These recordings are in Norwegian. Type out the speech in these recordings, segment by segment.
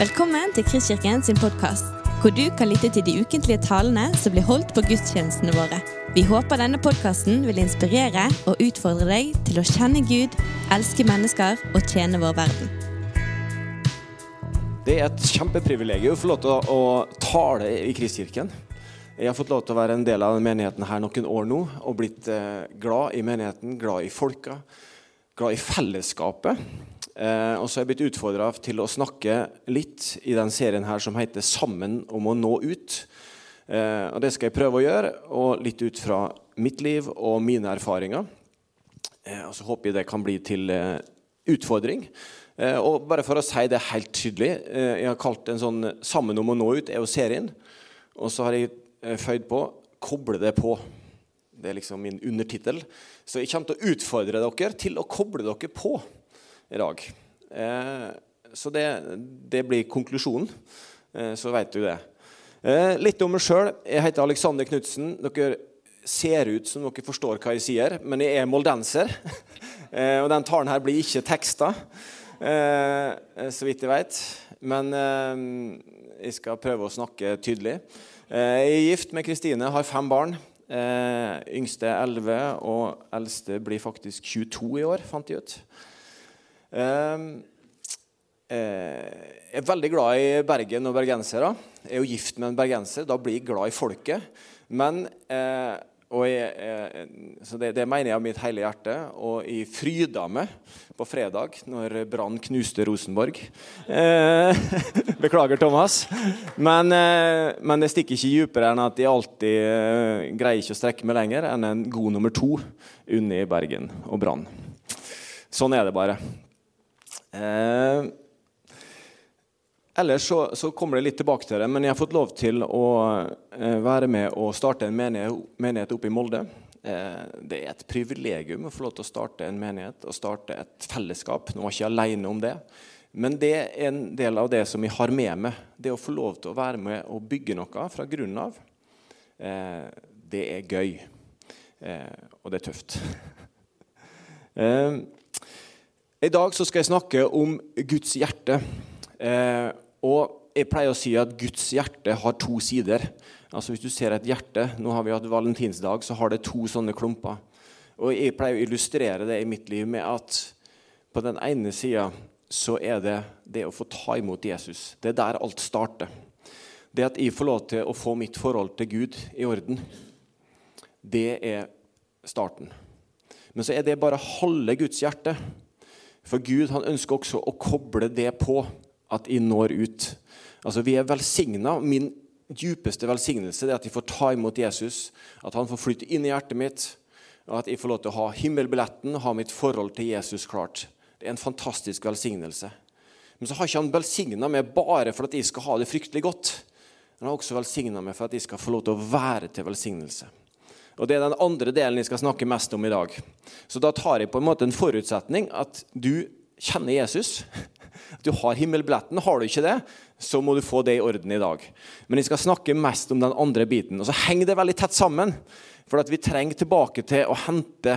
Velkommen til Kristkirken sin podkast, hvor du kan lytte til de ukentlige talene som blir holdt på gudstjenestene våre. Vi håper denne podkasten vil inspirere og utfordre deg til å kjenne Gud, elske mennesker og tjene vår verden. Det er et kjempeprivilegium å få lov til å, tale i Kristkirken. Jeg har fått lov til å være en del av menigheten her noen år nå og blitt eh, glad i menigheten, glad i folka, glad i fellesskapet. Eh, og så er jeg blitt utfordra til å snakke litt i den serien her som heter 'Sammen om å nå ut'. Eh, og Det skal jeg prøve å gjøre, og litt ut fra mitt liv og mine erfaringer. Eh, og Så håper jeg det kan bli til eh, utfordring. Eh, og bare for å si det helt tydelig, eh, jeg har kalt en sånn 'Sammen om å nå ut' er jo serien. Og så har jeg føyd på 'Koble det på'. Det er liksom min undertittel. Så jeg kommer til å utfordre dere til å koble dere på i dag. Eh, så det, det, blir konklusjonen. Eh, så vet du det. Eh, litt om meg sjøl. Jeg heter Alexander Knutsen. Dere ser ut som dere forstår hva jeg sier, men jeg er moldenser. og den talen her blir ikke teksta, så vidt jeg vet. Men jeg skal prøve å snakke tydelig. Jeg er gift med Kristine, har fem barn. yngste er 11, og eldste blir faktisk 22 i år, fant jeg ut. Ehm, eh, jeg er veldig glad i Bergen og bergensere. Jeg er jo gift med en bergenser. Da blir jeg glad i folket. Men eh, jeg, så det, det, mener jeg av mitt hele hjerte. Og jeg fryda meg på fredag når Brann knuste Rosenborg. Eh, beklager, Thomas. Men, eh, men, det stikker ikke dypere enn at jeg alltid eh, greier ikke å strekke meg lenger enn en god nummer to unni Bergen og Brann. Sånn er det bare. Eh, ellers så, så, kommer det litt tilbake til det, men jeg har fått lov til å eh, være med og starte en menighet, oppe i Molde. Eh, det er et privilegium å få lov til å starte en menighet og starte et fellesskap. Nå var jeg ikke alene om det. Men det er en del av det som jeg har med meg. Det å få lov til å være med og bygge noe fra grunnen av. Det er gøy. Og det er tøft. i dag skal jeg snakke om Guds hjerte. Eh, og jeg pleier å si at Guds hjerte har to sider. Altså Hvis du ser et hjerte Nå har vi hatt valentinsdag, så har det to sånne klumper. Og Jeg pleier å illustrere det i mitt liv med at på den ene sida så er det det å få ta imot Jesus. Det er der alt starter. Det at jeg får lov til å få mitt forhold til Gud i orden, det er starten. Men så er det bare halve Guds hjerte. For Gud han ønsker også å koble det på at jeg når ut. Altså Vi er velsigna. Min djupeste velsignelse er at jeg får ta imot Jesus, at han får flytte inn i hjertet mitt, og at jeg får lov til å ha himmelbilletten, ha mitt forhold til Jesus klart. Det er en fantastisk velsignelse. Men så har ikke han velsigna meg bare for at jeg skal ha det fryktelig godt. Han har også velsigna meg for at jeg skal få lov til å være til velsignelse. Og Det er den andre delen jeg skal snakke mest om i dag. Så da tar jeg på en måte en forutsetning at du kjenner Jesus. At du har himmelbilletten. Har du ikke det, så må du få det i orden i dag. Men jeg skal snakke mest om den andre biten. Og så henger det veldig tett sammen. For at vi trenger tilbake til å hente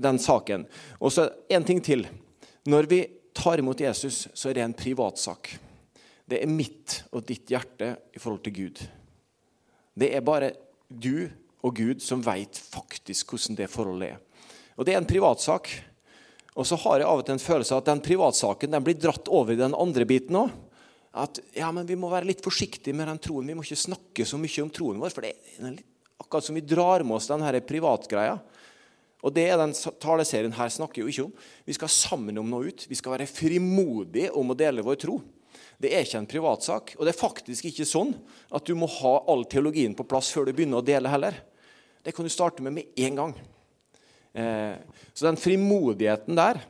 den saken. Og så en ting til. Når vi tar imot Jesus, så er det en privatsak. Det er mitt og ditt hjerte i forhold til Gud. Det er bare du og Gud som vet faktisk hvordan det forholdet er. Og Det er en privatsak. Og så har jeg av og til en følelse av at den privatsaken den blir dratt over i den andre biten òg. At ja, men vi må være litt forsiktige med den troen. Vi må ikke snakke så mye om troen vår. For det er akkurat som vi drar med oss denne privatgreia. Og det er den taleserien her snakker jo ikke om. Vi skal sammen om noe ut. Vi skal være frimodige om å dele vår tro. Det er ikke en privatsak. Og det er faktisk ikke sånn at du må ha all teologien på plass før du begynner å dele heller. Det kan du starte med med en gang. Eh, så den frimodigheten der,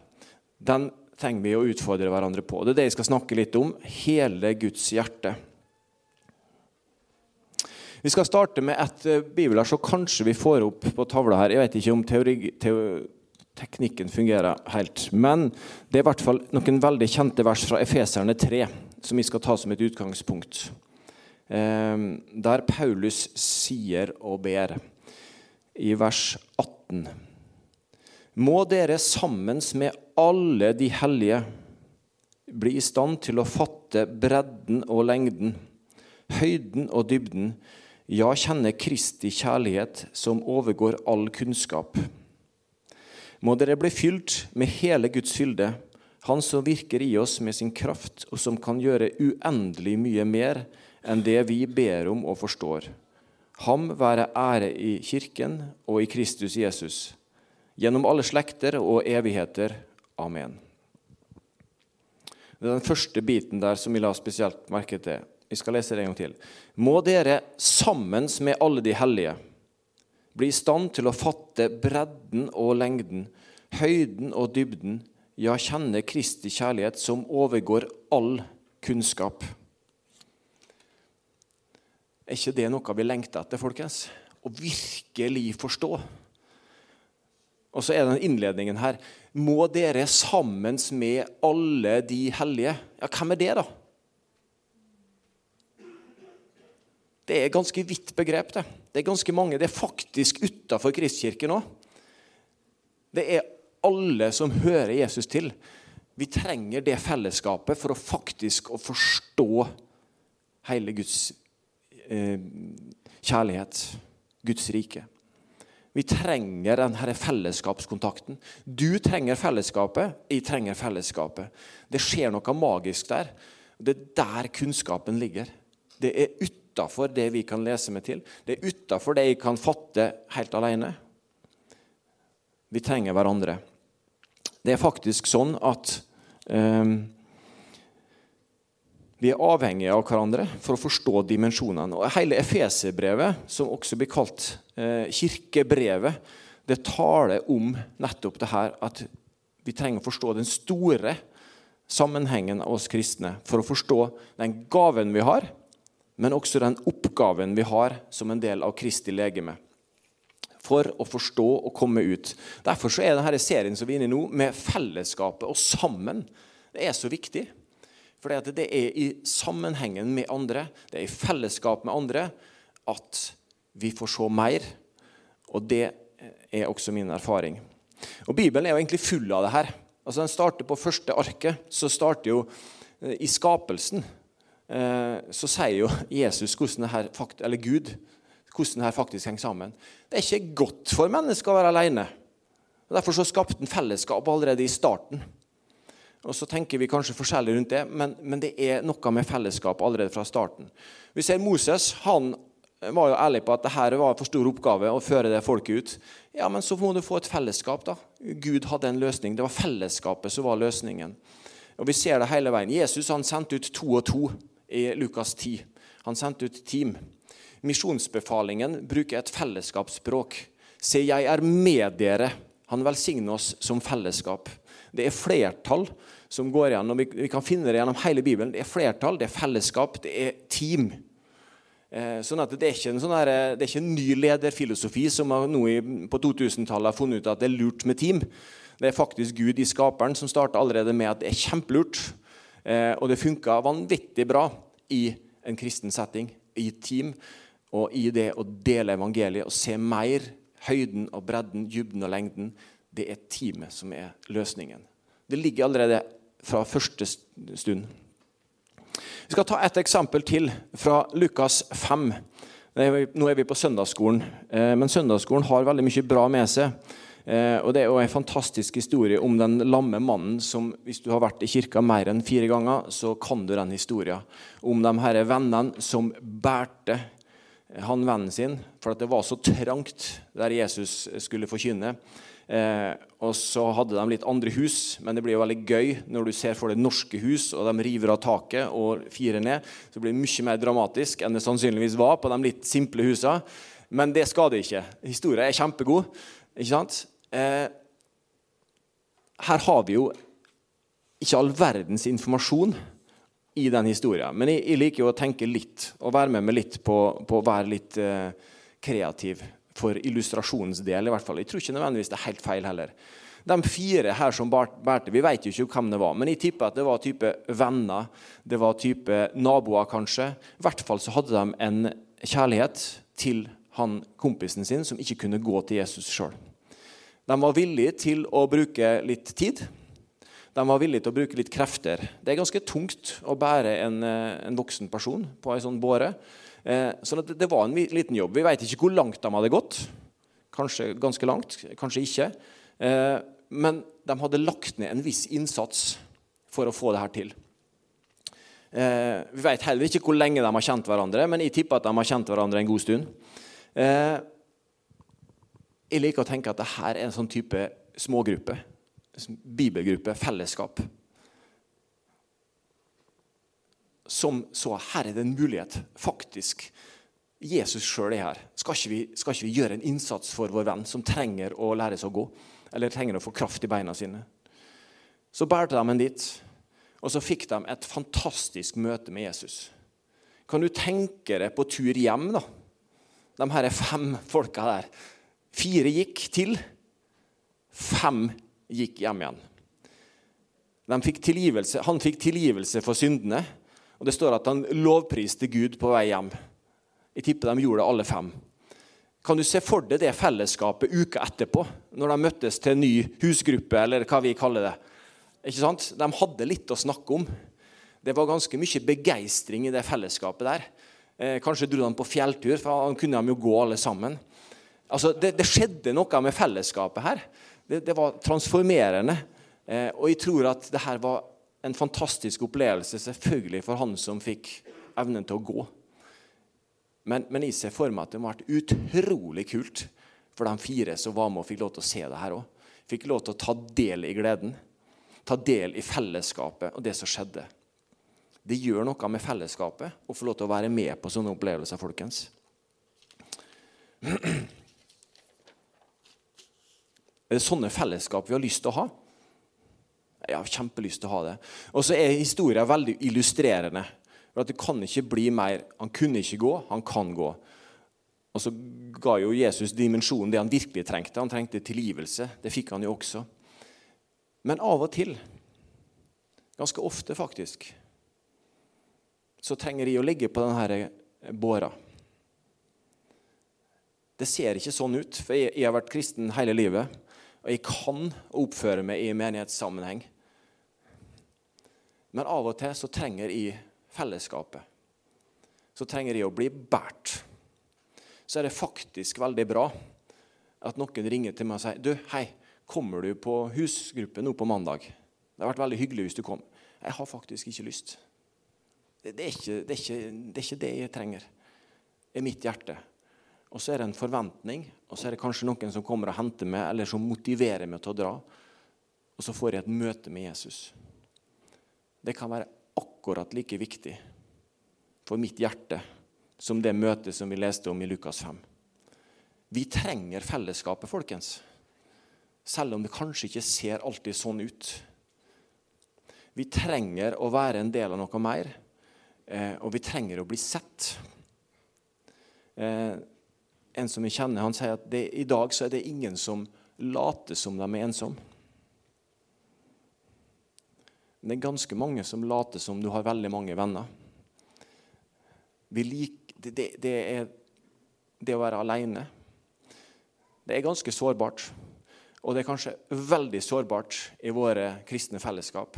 den trenger vi å utfordre hverandre på. Det er det jeg skal snakke litt om. Hele Guds hjerte. Vi skal starte med et bibel, bibelvers, så kanskje vi får opp på tavla her. Jeg vet ikke om teori, teori, teknikken fungerer helt. Men det er i hvert fall noen veldig kjente vers fra Efeserne 3 som vi skal ta som et utgangspunkt. Ehm, der Paulus sier og ber i vers 18.: Må dere sammen med alle de hellige bli i stand til å fatte bredden og lengden, høyden og dybden, ja, kjenne Kristi kjærlighet som overgår all kunnskap. Må dere bli fylt med hele Guds fylde, Han som virker i oss med sin kraft, og som kan gjøre uendelig mye mer enn det vi ber om og forstår. Ham være ære i Kirken og i Kristus Jesus, gjennom alle slekter og evigheter. Amen. Det er den første biten der som vi la spesielt merke til. Vi skal lese det en gang til. Må dere sammen med alle de hellige bli i stand til å fatte bredden og lengden, høyden og dybden, ja, kjenne Kristi kjærlighet som overgår all kunnskap. Er ikke det noe vi lengter etter, folkens? Å virkelig forstå. Og så er den innledningen her. Må dere sammen med alle de hellige Ja, hvem er det, da? Det er et ganske vidt begrep. Det Det er ganske mange. Det er faktisk utafor Kristkirken òg. Det er alle som hører Jesus til. Vi trenger det fellesskapet for å faktisk å forstå hele Guds kjærlighet, Guds rike. Vi trenger denne fellesskapskontakten. Du trenger fellesskapet, jeg trenger fellesskapet. Det skjer noe magisk der. Det er der kunnskapen ligger. Det er utafor det vi kan lese meg til. Det er utafor det jeg kan fatte helt alene. Vi trenger hverandre. Det er faktisk sånn at um, vi er avhengige av hverandre for å forstå dimensjonene. Og Hele Efeserbrevet, som også blir kalt eh, kirkebrevet, det taler om nettopp det her at vi trenger å forstå den store sammenhengen av oss kristne for å forstå den gaven vi har, men også den oppgaven vi har som en del av Kristi legeme. For å forstå og komme ut. Derfor er denne serien som vi er inne i nå, med fellesskapet og sammen, det er så viktig. For det er i sammenhengen med andre, det er i fellesskap med andre, at vi får se mer. Og det er også min erfaring. Og Bibelen er jo egentlig full av det her. Altså Den starter på første arket. Så starter jo eh, i skapelsen. Eh, så sier jo Jesus hvordan det her, eller Gud hvordan det her faktisk henger sammen. Det er ikke godt for mennesker å være alene. Derfor så skapte han fellesskap allerede i starten. Og så tenker vi kanskje forskjellig rundt det, men, men, det er noe med fellesskap allerede fra starten. Vi ser Moses. Han var jo ærlig på at det her var for stor oppgave å føre det folket ut. Ja, men så må du få et fellesskap, da. Gud hadde en løsning. Det var fellesskapet som var løsningen. Og Vi ser det hele veien. Jesus han sendte ut to og to i Lukas 10. Han sendte ut team. Misjonsbefalingen bruker et fellesskapsspråk. Se, jeg er med dere. Han velsigner oss som fellesskap. Det er flertall som går igjen. og vi, kan finne det gjennom hele Bibelen. Det er flertall, det er fellesskap, det er team. Eh, sånn at Det er ikke en, sånn der, det er ikke en ny lederfilosofi som nå på 2000-tallet har funnet ut at det er lurt med team. Det er faktisk Gud i skaperen som starta allerede med at det er kjempelurt. Eh, og det funka vanvittig bra i en kristen setting, i team, og i det å dele evangeliet og se mer høyden og bredden, dybden og lengden det er teamet som er løsningen. Det ligger allerede fra første stund. Vi skal ta et eksempel til fra Lukas 5. Nå er vi på søndagsskolen, eh, men søndagsskolen har veldig mye bra med seg. Eh, og Det er jo en fantastisk historie om den lamme mannen som Hvis du har vært i kirka mer enn fire ganger, så kan du den historien. Om de her vennene som bærte han vennen sin, for det var så trangt der Jesus skulle forkynne. Eh, og så hadde de litt andre hus, men det blir jo veldig gøy når du ser for deg norske hus, og de river av taket og firer ned. Så blir det mye mer dramatisk enn det sannsynligvis var på de litt simple husene. Men det skal det ikke. Historien er kjempegod. ikke sant? Eh, her har vi jo ikke all verdens informasjon i den historien. Men jeg, jeg liker jo å tenke litt, og være med meg litt på å være litt eh, kreativ for illustrasjonens del. i hvert fall. Jeg tror ikke nødvendigvis det er helt feil heller. De fire her som bærte, vi vet jo ikke hvem det var, men jeg tipper at det var type venner, det var type naboer kanskje. I hvert fall så hadde de en kjærlighet til han kompisen sin som ikke kunne gå til Jesus sjøl. De var villige til å bruke litt tid. De var villige til å bruke litt krefter. Det er ganske tungt å bære en, eh, en voksen person på ei sånn båre. Eh, så det, det, var en liten jobb. Vi vet ikke hvor langt de hadde gått. Kanskje ganske langt, kanskje ikke. Eh, men de hadde lagt ned en viss innsats for å få det her til. Eh, vi vet heller ikke hvor lenge de har kjent hverandre, men jeg tipper at de har kjent hverandre en god stund. Jeg liker å tenke at dette er en sånn type smågruppe. Bibelgruppe, fellesskap. Som så her er det en mulighet. Faktisk. Jesus sjøl er her. Skal ikke, vi, skal ikke vi gjøre en innsats for vår venn som trenger å lære seg å gå? Eller trenger å få kraft i beina sine? Så bærte de en dit. Og så fikk de et fantastisk møte med Jesus. Kan du tenke deg på tur hjem, da? De her er fem folka der. Fire gikk til. Fem gikk hjem igjen. Fikk han fikk tilgivelse for syndene, og det står at han lovpriste Gud på vei hjem. Jeg tipper de gjorde det alle fem. Kan du se for deg det fellesskapet uka etterpå, når de møttes til en ny husgruppe, eller hva vi kaller det? Ikke sant? De hadde litt å snakke om. Det var ganske mye begeistring i det fellesskapet der. Eh, kanskje dro de på fjelltur, for han kunne de jo gå alle sammen. Altså, det, det skjedde noe med fellesskapet her. Det, det var transformerende. Eh, og jeg tror at det her var en fantastisk opplevelse, selvfølgelig for han som fikk evnen til å gå. Men, men jeg ser for meg at det må ha vært utrolig kult for de fire som var med og fikk lov til å se det her òg. Fikk lov til å ta del i gleden ta del i fellesskapet og det som skjedde. Det gjør noe med fellesskapet å få lov til å være med på sånne opplevelser, folkens. Er det sånne fellesskap vi har lyst til å ha? Jeg har kjempelyst til å ha det. Og så er historien veldig illustrerende. For at Det kan ikke bli mer. Han kunne ikke gå, han kan gå. Og så ga jo Jesus dimensjonen det han virkelig trengte. Han trengte tilgivelse. Det fikk han jo også. Men av og til, ganske ofte faktisk, så trenger de å ligge på denne båra. Det ser ikke sånn ut, for jeg, har vært kristen hele livet. Og jeg kan oppføre meg i menighetssammenheng. Men av og til så trenger jeg fellesskapet. Så trenger jeg å bli båret. Så er det faktisk veldig bra at noen ringer til meg og sier du, hei, Kommer du på husgruppe nå på mandag? Det har vært veldig hyggelig hvis du kom. Jeg har faktisk ikke lyst. Det, det, er, ikke, det, er, ikke, det er, ikke, det jeg trenger. Det er mitt hjerte. Og så er det en forventning, og så er det kanskje noen som kommer og henter meg, eller som motiverer meg til å dra. Og så får jeg et møte med Jesus. Det kan være akkurat like viktig for mitt hjerte som det møtet som vi leste om i Lukas 5. Vi trenger fellesskapet, folkens. Selv om det kanskje ikke ser alltid sånn ut. Vi trenger å være en del av noe mer, eh, og vi trenger å bli sett. En som vi kjenner, han sier at det, i dag så er det ingen som later som de er ensomme. Men det er ganske mange som later som du har veldig mange venner. Lik, det, det, er det å være alene. Det er ganske sårbart. Og det er kanskje veldig sårbart i våre kristne fellesskap.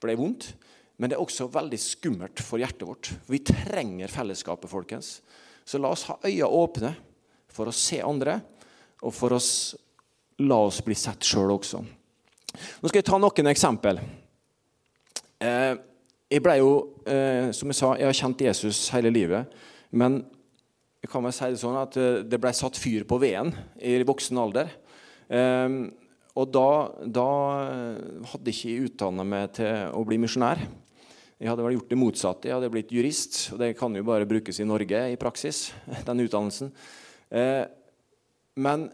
For det er vondt, men det er også veldig skummelt for hjertet vårt. Vi trenger fellesskapet, folkens. Så la oss ha øynene åpne for å se andre, og for å la oss bli sett sjøl også. Nå skal jeg ta noen eksempel. Eh, jeg ble jo, eh, som jeg sa, jeg har kjent Jesus hele livet. Men jeg kan vel si det sånn at eh, det ble satt fyr på veden i voksen alder. Og da, da hadde ikke jeg utdanna meg til å bli misjonær. Jeg hadde vel gjort det motsatte. Jeg hadde blitt jurist. Og det kan jo bare brukes i Norge i praksis, den utdannelsen. Ehm, men,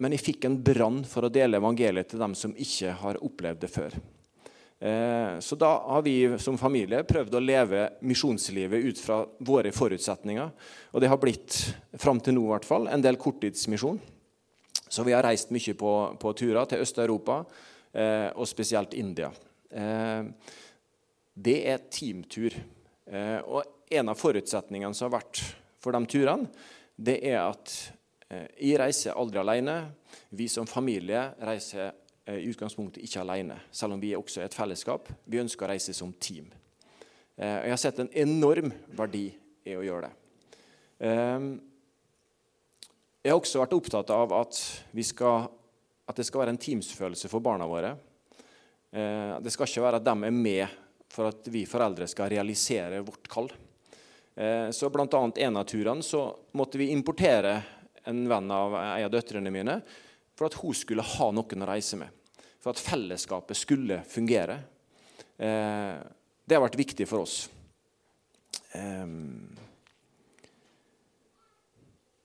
men, jeg fikk en brann for å dele evangeliet til dem som ikke har opplevd det før. Ehm, så da har vi som familie prøvd å leve misjonslivet ut fra våre forutsetninger. Og det har blitt, fram til nå i hvert fall, en del korttidsmisjon. Så vi har reist mye på, på turer til Øst-Europa, eh, og spesielt India. Eh, det er teamtur. Eh, og en av forutsetningene som har vært for de turene, det er at eh, jeg reiser aldri alene. Vi som familie reiser eh, i utgangspunktet ikke alene, selv om vi er også et fellesskap. Vi ønsker å reise som team. Jeg har sett en enorm verdi i å gjøre det. Jeg har også vært opptatt av at, skal, at det skal være en teamsfølelse for barna våre. Det skal ikke være at de er med for at vi foreldre skal realisere vårt kall. Så blant annet en av turene så måtte vi importere en venn av en av døtrene mine for at hun skulle ha noen å reise med. For at fellesskapet skulle fungere. Eh, det har vært viktig for oss. Eh,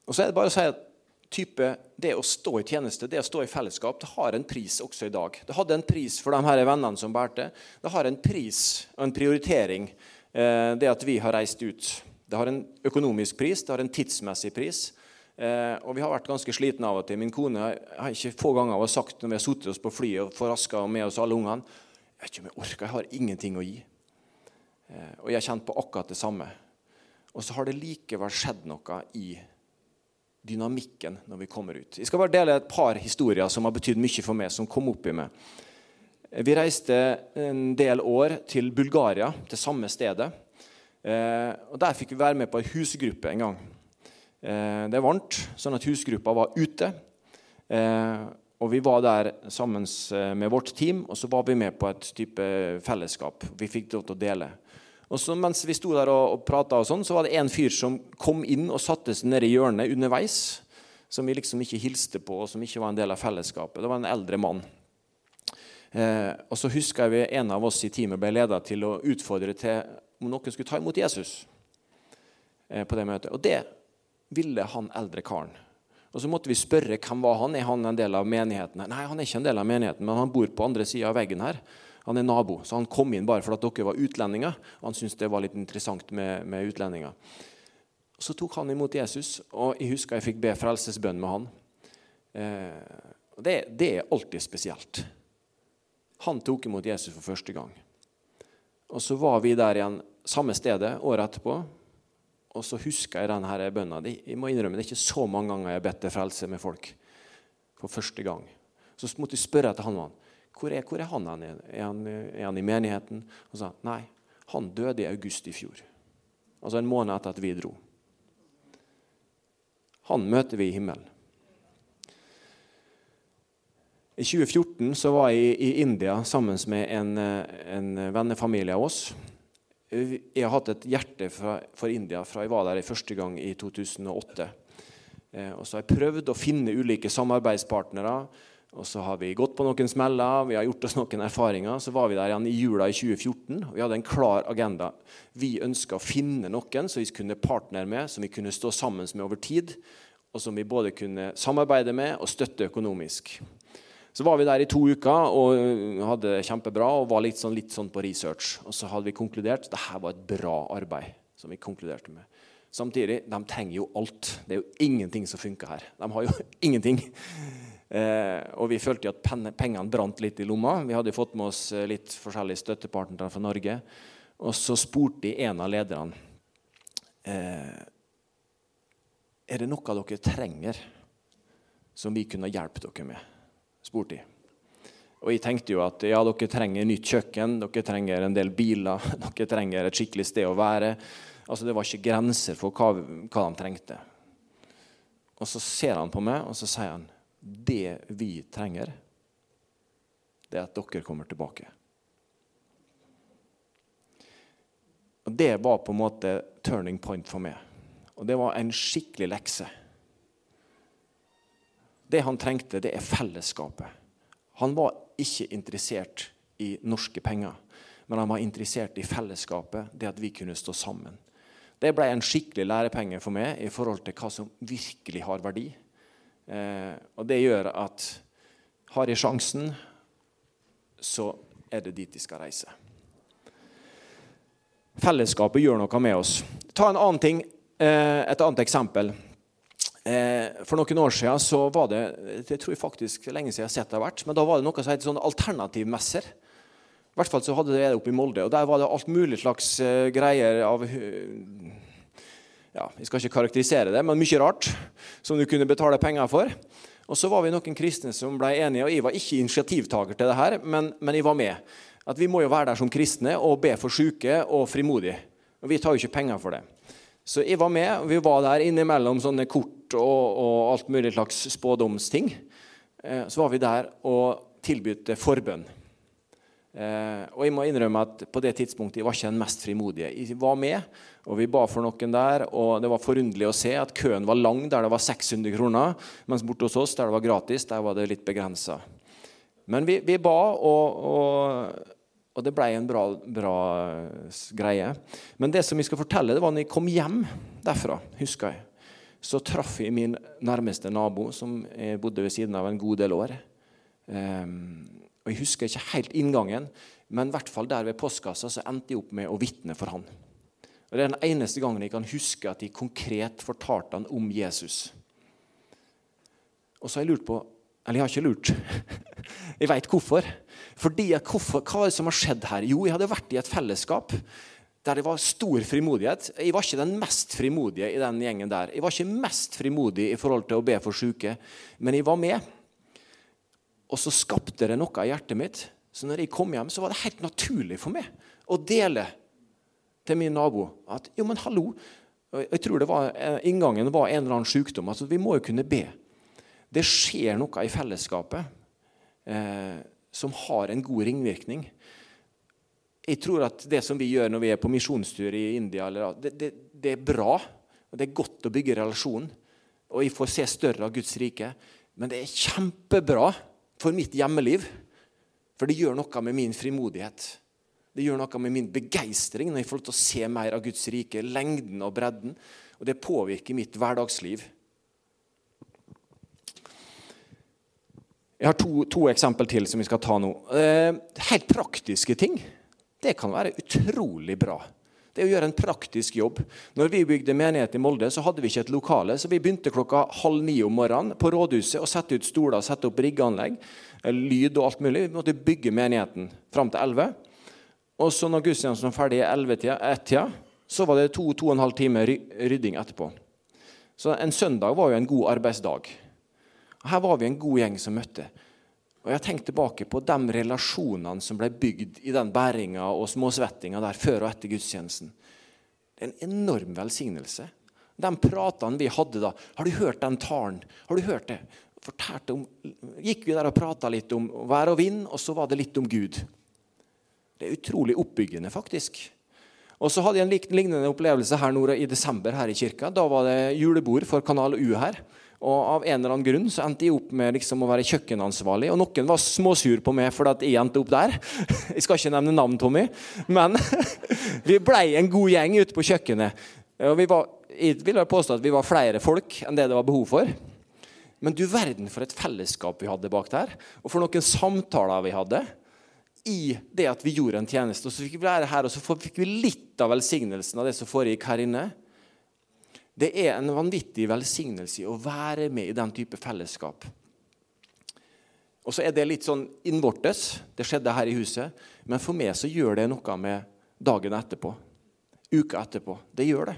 og så er det bare å si at type, det å stå i tjeneste, det å stå i fellesskap, det har en pris også i dag. Det hadde en pris for de her vennene som bærte. Det har en pris og en prioritering, eh, det at vi har reist ut. Det har en økonomisk pris, det har en tidsmessig pris. Eh, og vi har vært ganske slitne av og til. Min kone har ikke få ganger sagt når vi har sittet oss på flyet og forraska med oss alle ungene Jeg vet ikke om jeg orker, jeg har ingenting å gi. Eh, og jeg har kjent på akkurat det samme. Og så har det likevel skjedd noe i dynamikken når vi kommer ut. Jeg skal bare dele et par historier som har betydd mye for meg, som kom opp i meg. Vi reiste en del år til Bulgaria, til samme stedet. Eh, og Der fikk vi være med på en husgruppe en gang. Eh, det er varmt, sånn at husgruppa var ute. Eh, og Vi var der sammen eh, med vårt team, og så var vi med på et type fellesskap. Vi fikk lov til å dele. Og så Mens vi sto der og, og prata, sånn, så var det en fyr som kom inn og satte seg nede i hjørnet underveis. Som vi liksom ikke hilste på, og som ikke var en del av fellesskapet. Det var en eldre mann. Eh, og så husker jeg vi, En av oss i teamet ble leda til å utfordre til om noen skulle ta imot Jesus. Eh, på det møtet. Og det ville han eldre karen. Og Så måtte vi spørre hvem var han Er han en del av menigheten. Nei, han er ikke en del av menigheten, men han bor på andre sida av veggen her. Han er nabo, så han kom inn bare fordi dere var utlendinger. og Han syntes det var litt interessant med, med utlendinger. Så tok han imot Jesus, og jeg husker jeg fikk be frelsesbønn med han. Eh, det, det er alltid spesielt. Han tok imot Jesus for første gang. Og Så var vi der igjen samme stedet året etterpå. Og så husker jeg denne bønna. Jeg må innrømme, Det er ikke så mange ganger jeg har bedt til frelse med folk for første gang. Så måtte jeg spørre etter han mannen. Hvor er, hvor er han? Er han, er han i menigheten? Og sa nei, han døde i august i fjor. Altså en måned etter at vi dro. Han møter vi i himmelen. I 2014 så var jeg i India sammen med en, en vennefamilie av oss. Jeg har hatt et hjerte for India fra jeg var der første gang i 2008. Eh, og så har jeg prøvd å finne ulike samarbeidspartnere. Og så har vi gått på noen smeller, vi har gjort oss noen erfaringer. Så var vi der igjen i jula i 2014, og vi hadde en klar agenda. Vi ønska å finne noen som vi kunne partnere med, som vi kunne stå sammen med over tid. Og som vi både kunne samarbeide med og støtte økonomisk. Så var vi der i to uker og hadde det kjempebra og var litt sånn, litt sånn på research. Og så hadde vi konkludert at dette var et bra arbeid. som vi konkluderte med. Samtidig, de trenger jo alt. Det er jo ingenting som funker her. De har jo ingenting. Eh, og vi følte at pengene brant litt i lomma. Vi hadde fått med oss eh, litt forskjellige støttepartnere fra Norge. Og så spurte de en av lederne eh, Er det noe dere trenger som vi kunne hjulpet dere med spurte de. Og jeg tenkte jo at ja, dere trenger nytt kjøkken, dere trenger en del biler, dere trenger et skikkelig sted å være. Altså Det var ikke grenser for hva, hva de trengte. Og så ser han på meg og så sier han, det vi trenger, det er at dere kommer tilbake. Og Det var på en måte turning point for meg. Og det var en skikkelig lekse. Det han trengte, det er fellesskapet. Han var ikke interessert i norske penger, men han var interessert i fellesskapet, det at vi kunne stå sammen. Det ble en skikkelig lærepenge for meg i forhold til hva som virkelig har verdi. Eh, og det gjør at har jeg sjansen, så er det dit de skal reise. Fellesskapet gjør noe med oss. Ta en annen ting, eh, et annet eksempel. Eh, for noen år siden så var det det tror jeg faktisk lenge siden jeg har sett det har vært, men da var det noe som het sånn alternativmesser. I hvert fall så hadde det oppe i Molde. og Der var det alt mulig slags greier av ja, Jeg skal ikke karakterisere det, men mye rart som du kunne betale penger for. Og så var vi noen kristne som ble enige, og jeg var ikke initiativtaker til det her, men, men jeg var med. At vi må jo være der som kristne og be for syke og frimodige. Og vi tar jo ikke penger for det. Så jeg var med, og vi var der innimellom sånne kort og, og alt mulig slags spådomsting. Eh, så var vi der og tilbød forbønn. Eh, og jeg må innrømme at på det tidspunktet jeg var ikke den mest frimodige. Jeg var med, og vi ba for noen der. Og det var forunderlig å se at køen var lang der det var 600 kroner, mens borte hos oss der det var gratis, der var det litt begrensa. Men vi, vi ba, og, og, og, det ble en bra, bra, greie. Men det som jeg skal fortelle, det var når jeg kom hjem derfra, husker jeg. Så traff jeg min nærmeste nabo, som jeg bodde ved siden av en god del år. Um, og Jeg husker ikke helt inngangen, men i hvert fall der ved postkassa så endte jeg opp med å vitne for han. Og Det er den eneste gangen jeg kan huske at jeg konkret fortalte han om Jesus. Og så har jeg lurt på Eller jeg har ikke lurt. jeg veit hvorfor. Fordi hvorfor, Hva er det som har skjedd her? Jo, jeg hadde vært i et fellesskap der det var stor frimodighet. Jeg var ikke den mest frimodige i den gjengen der. Jeg var ikke mest frimodig i forhold til å be for syke, men jeg var med. Og så skapte det noe i hjertet mitt. Så når jeg kom hjem, så var det helt naturlig for meg å dele til min nabo at jo, men hallo Jeg tror det var, eh, inngangen var en eller annen sykdom. Altså, vi må jo kunne be. Det skjer noe i fellesskapet eh, som har en god ringvirkning. Jeg tror at det som vi gjør når vi er på misjonstur i India, eller, det, det, det, er bra. og Det er godt å bygge relasjon. Og jeg får se større av Guds rike. Men det er kjempebra for mitt hjemmeliv. For det gjør noe med min frimodighet. Det gjør noe med min begeistring når jeg får lov til å se mer av Guds rike. Lengden og bredden. Og det påvirker mitt hverdagsliv. Jeg har to, to eksempel til som vi skal ta nå. Eh, helt praktiske ting. Det kan være utrolig bra. Det er å gjøre en praktisk jobb. Når vi bygde menighet i Molde, så hadde vi ikke et lokale. Så vi begynte klokka halv ni om morgenen på rådhuset å sette ut stoler, sette opp riggeanlegg, eh, lyd og alt mulig. Vi måtte bygge menigheten fram til elleve. Og så når gudstjenesten var ferdig i ett-tida, så var det to, to og en halv time rydding etterpå. Så en søndag var jo en god arbeidsdag. Her var vi en god gjeng som møtte. Og Jeg tenker tilbake på de relasjonene som ble bygd i den bæringa og småsvettinga der før og etter gudstjenesten. Det er en enorm velsignelse. De pratene vi hadde da Har du hørt den talen? Har du hørt det? Om, gikk vi der og prata litt om vær og vind, og så var det litt om Gud. Det er utrolig oppbyggende, faktisk. Og så hadde jeg en lignende opplevelse her nord i desember her i kirka. Da var det julebord for Kanal U her. Og av en eller annen grunn så endte jeg opp med liksom å være kjøkkenansvarlig. Og noen var småsur på meg fordi jeg endte opp der. Jeg skal ikke nevne navn, Tommy. Men vi blei en god gjeng ute på kjøkkenet. Og var, jeg vil påstå at vi var flere folk enn det det var behov for. Men du verden for et fellesskap vi hadde bak der. Og for noen samtaler vi hadde i det at vi gjorde en tjeneste. Og så fikk vi være her, og så fikk vi litt av velsignelsen av det som foregikk her inne. Det er en vanvittig velsignelse å være med i den type fellesskap. Og så er det litt sånn innvortes. Det skjedde her i huset. Men for meg så gjør det noe med dagen etterpå. Uka etterpå. Det gjør det.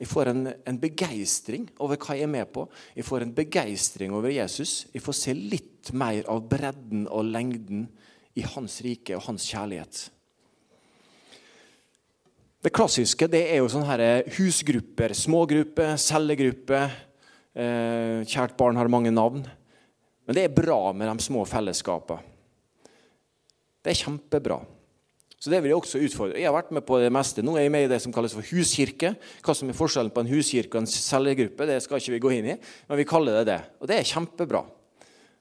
Jeg får en, en begeistring over hva jeg er med på. Jeg får en begeistring over Jesus. Jeg får se litt mer av bredden og lengden i hans rike og hans kjærlighet. Det klassiske det er jo sånne husgrupper. Smågrupper, cellegrupper. Eh, kjært barn har mange navn. Men det er bra med de små fellesskapene. Det er kjempebra. Så det vil Jeg også utfordre. Jeg har vært med på det meste. Nå er jeg med i det som kalles for huskirke. Hva som er forskjellen på en huskirke og en cellegruppe, det skal ikke vi gå inn i. Men vi kaller det det. Og det er kjempebra.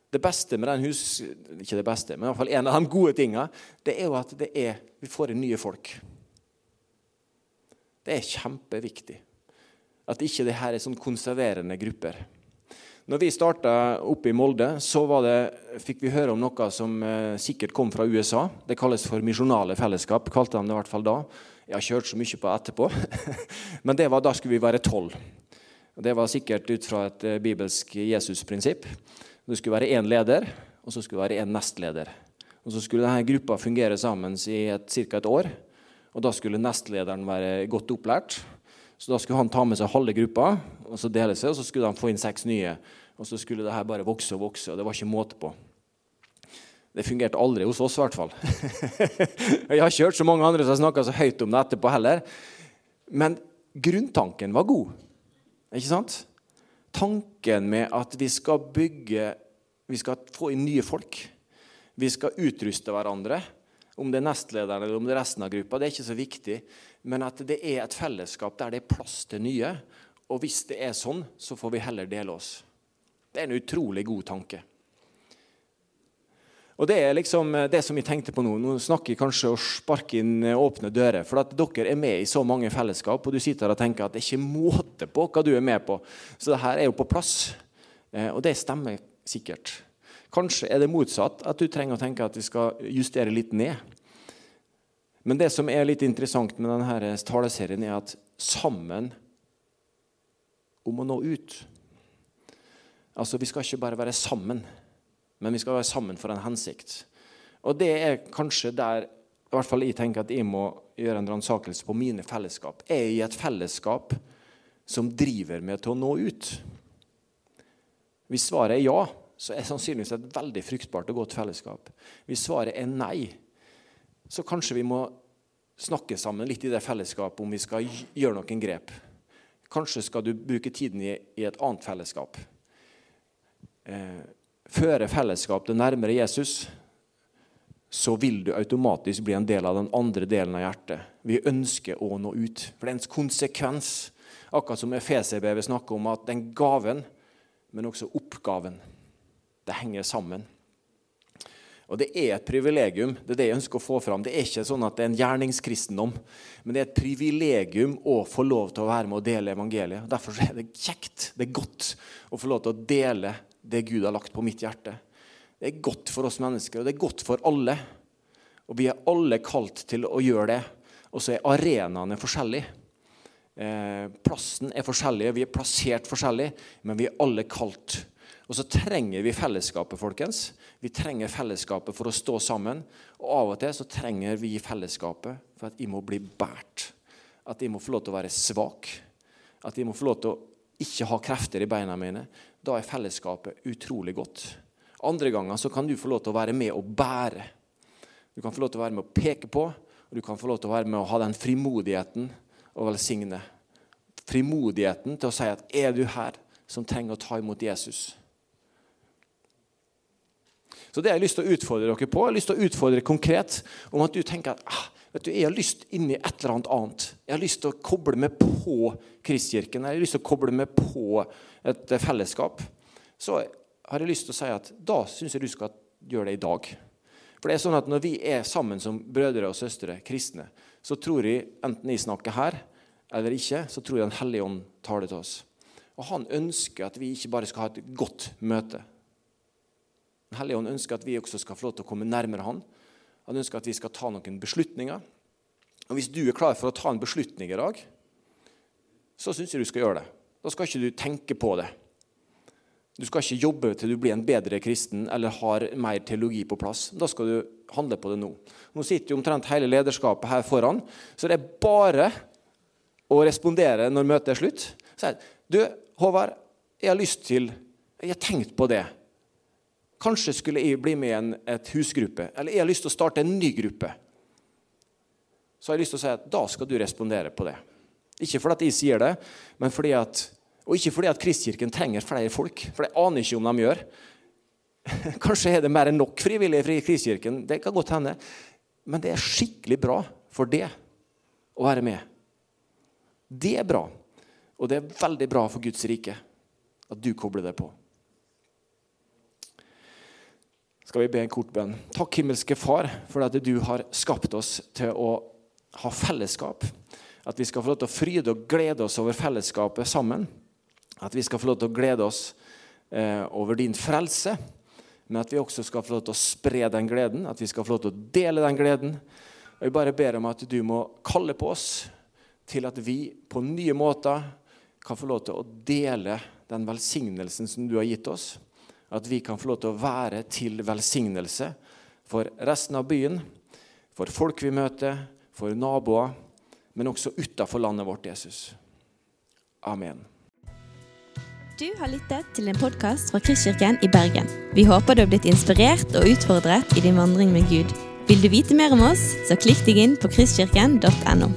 Det beste med den hus... Ikke det beste, men i hvert fall en av de gode tingene, det er jo at er, vi får inn nye folk. Det er kjempeviktig. At ikke det her er sånn konserverende grupper. Når vi starta oppe i Molde, så det, fikk vi høre om noe som eh, sikkert kom fra USA. Det kalles for misjonale fellesskap. kalte de det i hvert fall da. Jeg har kjørt så mye på etterpå. Men det var, da skulle vi være tolv. Det var sikkert ut fra et eh, bibelsk Jesus-prinsipp. Det skulle være én leder, og så skulle det være én nestleder. Og Så skulle denne gruppa fungere sammen i ca. et år. Og Da skulle nestlederen være godt opplært. Så Da skulle han ta med seg halve gruppa og så dele seg, og så skulle han få inn seks nye. Og så skulle det her bare vokse og vokse, og det var ikke måte på. Det fungerte aldri hos oss, i hvert fall. jeg har ikke hørt så mange andre som har snakka så høyt om det etterpå heller. Men grunntanken var god. Ikke sant? Tanken med at vi skal bygge Vi skal få inn nye folk. Vi skal utruste hverandre. Om det er nestlederen eller om det er resten av gruppa, det er ikke så viktig. Men at det er et fellesskap der det er plass til nye. Og hvis det er sånn, så får vi heller dele oss. Det er en utrolig god tanke. Og Det er liksom eh, det som jeg tenkte på nå. Nå snakker jeg kanskje og sparker inn eh, åpne dører. For at dere er med i så mange fellesskap, og du sitter her og tenker at det er ikke måte på hva du er med på. Så det her er jo på plass. Eh, og det stemmer sikkert. Kanskje er det motsatt, at du trenger å tenke at vi skal justere litt ned. Men det som er litt interessant med denne taleserien, er at sammen om å nå ut Altså, Vi skal ikke bare være sammen men vi skal være sammen for en hensikt. Og det er kanskje der i hvert fall jeg tenker at jeg må gjøre en ransakelse på mine fellesskap. Er jeg i et fellesskap som driver meg til å nå ut? Hvis svaret er ja, så er det sannsynligvis et veldig fruktbart og godt fellesskap. Hvis svaret er nei, så kanskje vi må snakke sammen litt i det fellesskapet om vi skal gjøre noen grep. Kanskje skal du bruke tiden i, et annet fellesskap. Eh, fører fellesskap det nærmere Jesus, så vil du automatisk bli en del av den andre delen av hjertet. Vi ønsker å nå ut. For det er en konsekvens, akkurat som Efeserbrevet snakker om, at den gaven, men også oppgaven, det henger sammen. Og Det er et privilegium. Det er det jeg ønsker å få fram. Det er ikke sånn at det er en gjerningskristendom, men det er et privilegium å få lov til å være med og dele evangeliet. Derfor er det kjekt, det er godt, å få lov til å dele det Gud har lagt på mitt hjerte. Det er godt for oss mennesker, og det er godt for alle. Og vi er alle kalt til å gjøre det. Og så er arenaene forskjellige. Eh, plassen er forskjellig, vi er plassert forskjellig, men vi er alle kalt. Og så trenger vi fellesskapet, folkens. Vi trenger fellesskapet for å stå sammen. Og av og til så trenger vi fellesskapet for at jeg må bli båret. At jeg må få lov til å være svak. At jeg må få lov til å ikke ha krefter i beina mine, da er fellesskapet utrolig godt. Andre ganger så kan du få lov til å være med og bære. Du kan få lov til å være med å peke på, og du kan få lov til å være med å ha den frimodigheten og velsigne. Frimodigheten til å si at 'er du her som trenger å ta imot Jesus'? Så det har jeg lyst til å utfordre dere på. Jeg har lyst til å utfordre konkret om at du tenker at ah, vet du, jeg har lyst inn i et eller annet annet. Jeg har lyst til å koble meg på Kristkirken. Jeg har lyst til å koble meg på et fellesskap, så har jeg lyst til å si at da syns jeg du skal gjøre det i dag. For det er sånn at Når vi er sammen som brødre og søstre, kristne, så tror jeg, enten jeg snakker her eller ikke, så tror jeg Den hellige ånd taler til oss. Og Han ønsker at vi ikke bare skal ha et godt møte. Den hellige ånd ønsker at vi også skal få lov til å komme nærmere Han. Han ønsker at vi skal ta noen beslutninger. Og Hvis du er klar for å ta en beslutning i dag, så syns jeg du skal gjøre det. Da skal ikke du tenke på det. Du skal ikke jobbe til du blir en bedre kristen eller har mer teologi på plass. Da skal du handle på det nå. Nå sitter jo omtrent hele lederskapet her foran, så det er bare å respondere når møtet er slutt. Si du, Håvard, jeg har lyst til Jeg har tenkt på det. Kanskje skulle jeg bli med i en et husgruppe. Eller jeg har lyst til å starte en ny gruppe. Så har jeg lyst til å si at da skal du respondere på det. Ikke fordi at jeg sier det, men fordi at, og ikke fordi at Kristkirken trenger flere folk. For jeg aner ikke om de gjør. Kanskje er det mer enn nok frivillige i Kristkirken. Det kan godt hende. Men det er skikkelig bra for det å være med. Det er bra. Og det er veldig bra for Guds rike at du kobler deg på. Skal vi be en kort bønn? Takk, himmelske Far, for at du har skapt oss til å ha fellesskap. At vi skal få lov til å fryde og glede oss over fellesskapet sammen. At vi skal få lov til å glede oss eh, over din frelse. Men at vi også skal få lov til å spre den gleden, at vi skal få lov til å dele den gleden. Og Jeg bare ber om at du må kalle på oss til at vi på nye måter kan få lov til å dele den velsignelsen som du har gitt oss. At vi kan få lov til å være til velsignelse for resten av byen, for folk vi møter, for naboer men også utafor landet vårt, Jesus. Amen. Du har lyttet til en podkast fra Kristkirken i Bergen. Vi håper du har blitt inspirert og utfordret i din vandring med Gud. Vil du vite mer om oss, så klikk deg inn på kristkirken.no.